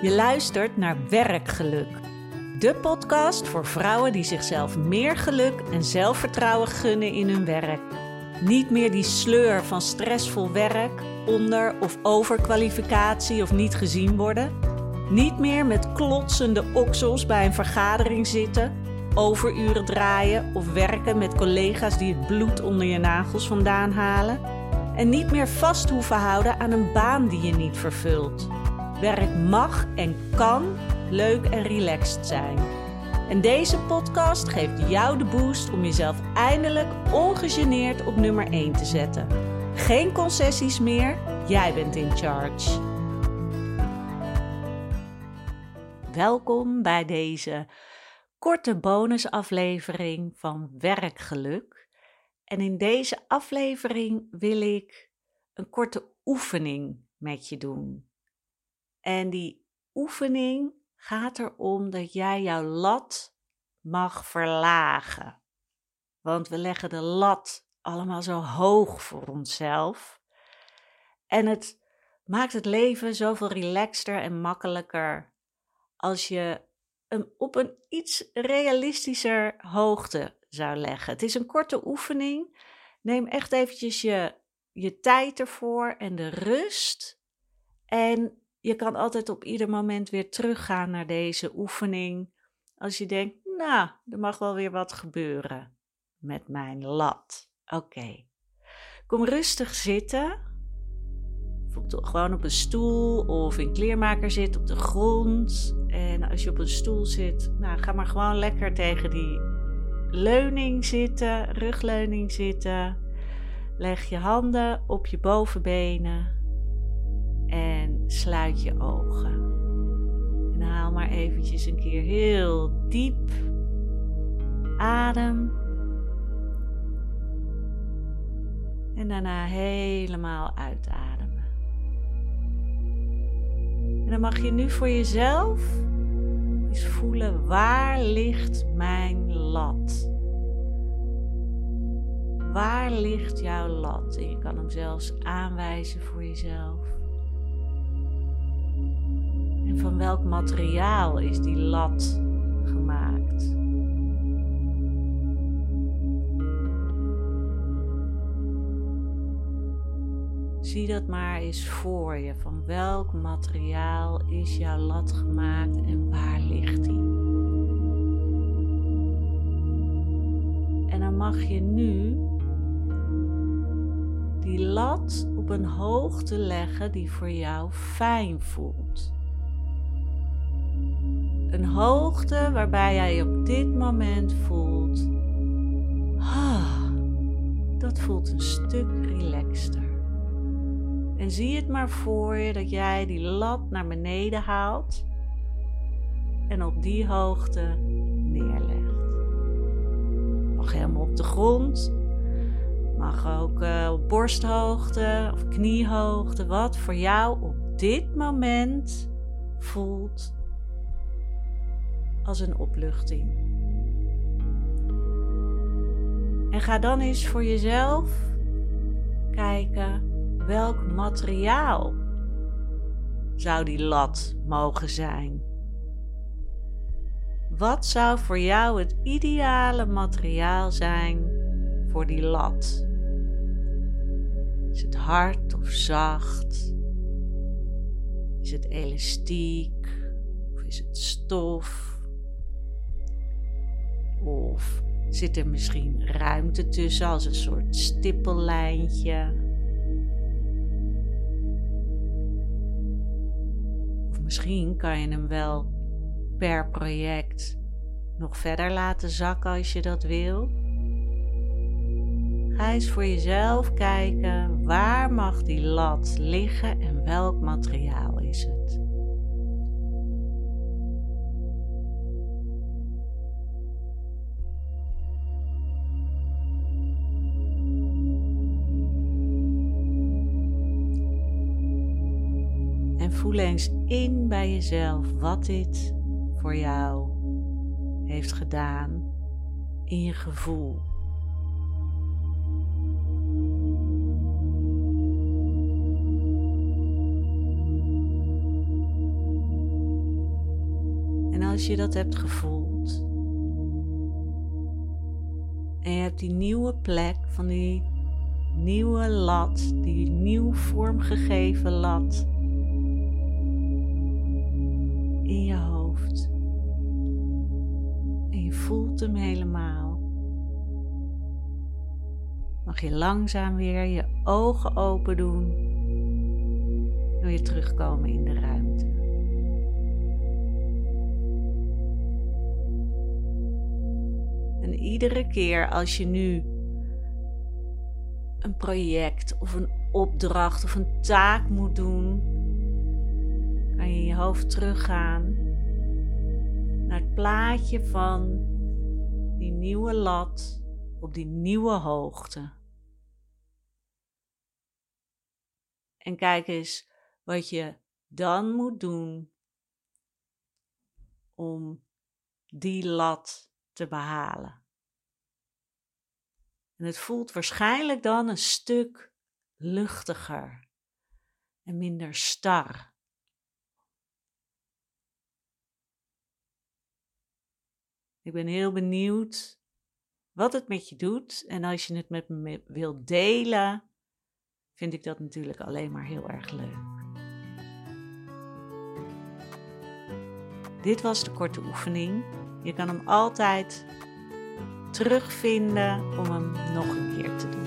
Je luistert naar Werkgeluk. De podcast voor vrouwen die zichzelf meer geluk en zelfvertrouwen gunnen in hun werk. Niet meer die sleur van stressvol werk, onder- of overkwalificatie of niet gezien worden. Niet meer met klotsende oksels bij een vergadering zitten, overuren draaien of werken met collega's die het bloed onder je nagels vandaan halen. En niet meer vast hoeven houden aan een baan die je niet vervult. Werk mag en kan leuk en relaxed zijn. En deze podcast geeft jou de boost om jezelf eindelijk ongegeneerd op nummer 1 te zetten. Geen concessies meer, jij bent in charge. Welkom bij deze korte bonusaflevering van Werkgeluk. En in deze aflevering wil ik een korte oefening met je doen. En die oefening gaat erom dat jij jouw lat mag verlagen. Want we leggen de lat allemaal zo hoog voor onszelf. En het maakt het leven zoveel relaxter en makkelijker als je hem op een iets realistischer hoogte zou leggen. Het is een korte oefening. Neem echt eventjes je, je tijd ervoor en de rust. En je kan altijd op ieder moment weer teruggaan naar deze oefening. Als je denkt, nou, er mag wel weer wat gebeuren met mijn lat. Oké. Kom rustig zitten. Gewoon op een stoel of in kleermaker zit op de grond. En als je op een stoel zit, nou, ga maar gewoon lekker tegen die leuning zitten, rugleuning zitten. Leg je handen op je bovenbenen en sluit je ogen. En haal maar eventjes een keer heel diep adem. En daarna helemaal uitademen. En dan mag je nu voor jezelf eens voelen waar ligt mijn lat? Waar ligt jouw lat? En je kan hem zelfs aanwijzen voor jezelf. En van welk materiaal is die lat gemaakt? Zie dat maar eens voor je. Van welk materiaal is jouw lat gemaakt en waar ligt die? En dan mag je nu die lat op een hoogte leggen die voor jou fijn voelt. Een hoogte waarbij jij op dit moment voelt. Ah, dat voelt een stuk relaxter. En zie het maar voor je dat jij die lat naar beneden haalt en op die hoogte neerlegt. Mag helemaal op de grond, mag ook uh, op borsthoogte of kniehoogte, wat voor jou op dit moment voelt als een opluchting. En ga dan eens voor jezelf kijken welk materiaal zou die lat mogen zijn. Wat zou voor jou het ideale materiaal zijn voor die lat? Is het hard of zacht? Is het elastiek of is het stof? Of zit er misschien ruimte tussen als een soort stippellijntje? Of misschien kan je hem wel per project nog verder laten zakken als je dat wil. Ga eens voor jezelf kijken waar mag die lat liggen en welk materiaal is het. Voel eens in bij jezelf wat dit voor jou heeft gedaan in je gevoel. als je dat hebt gevoeld. En je hebt die nieuwe plek van die nieuwe lat, die nieuw vormgegeven lat in je hoofd. En je voelt hem helemaal. Mag je langzaam weer je ogen open doen en weer terugkomen in de ruimte. En iedere keer als je nu een project of een opdracht of een taak moet doen, kan je je hoofd teruggaan naar het plaatje van die nieuwe lat op die nieuwe hoogte. En kijk eens wat je dan moet doen om die lat te behalen. En het voelt waarschijnlijk dan een stuk luchtiger en minder star. Ik ben heel benieuwd wat het met je doet. En als je het met me wilt delen, vind ik dat natuurlijk alleen maar heel erg leuk. Dit was de korte oefening. Je kan hem altijd terugvinden om hem nog een keer te doen.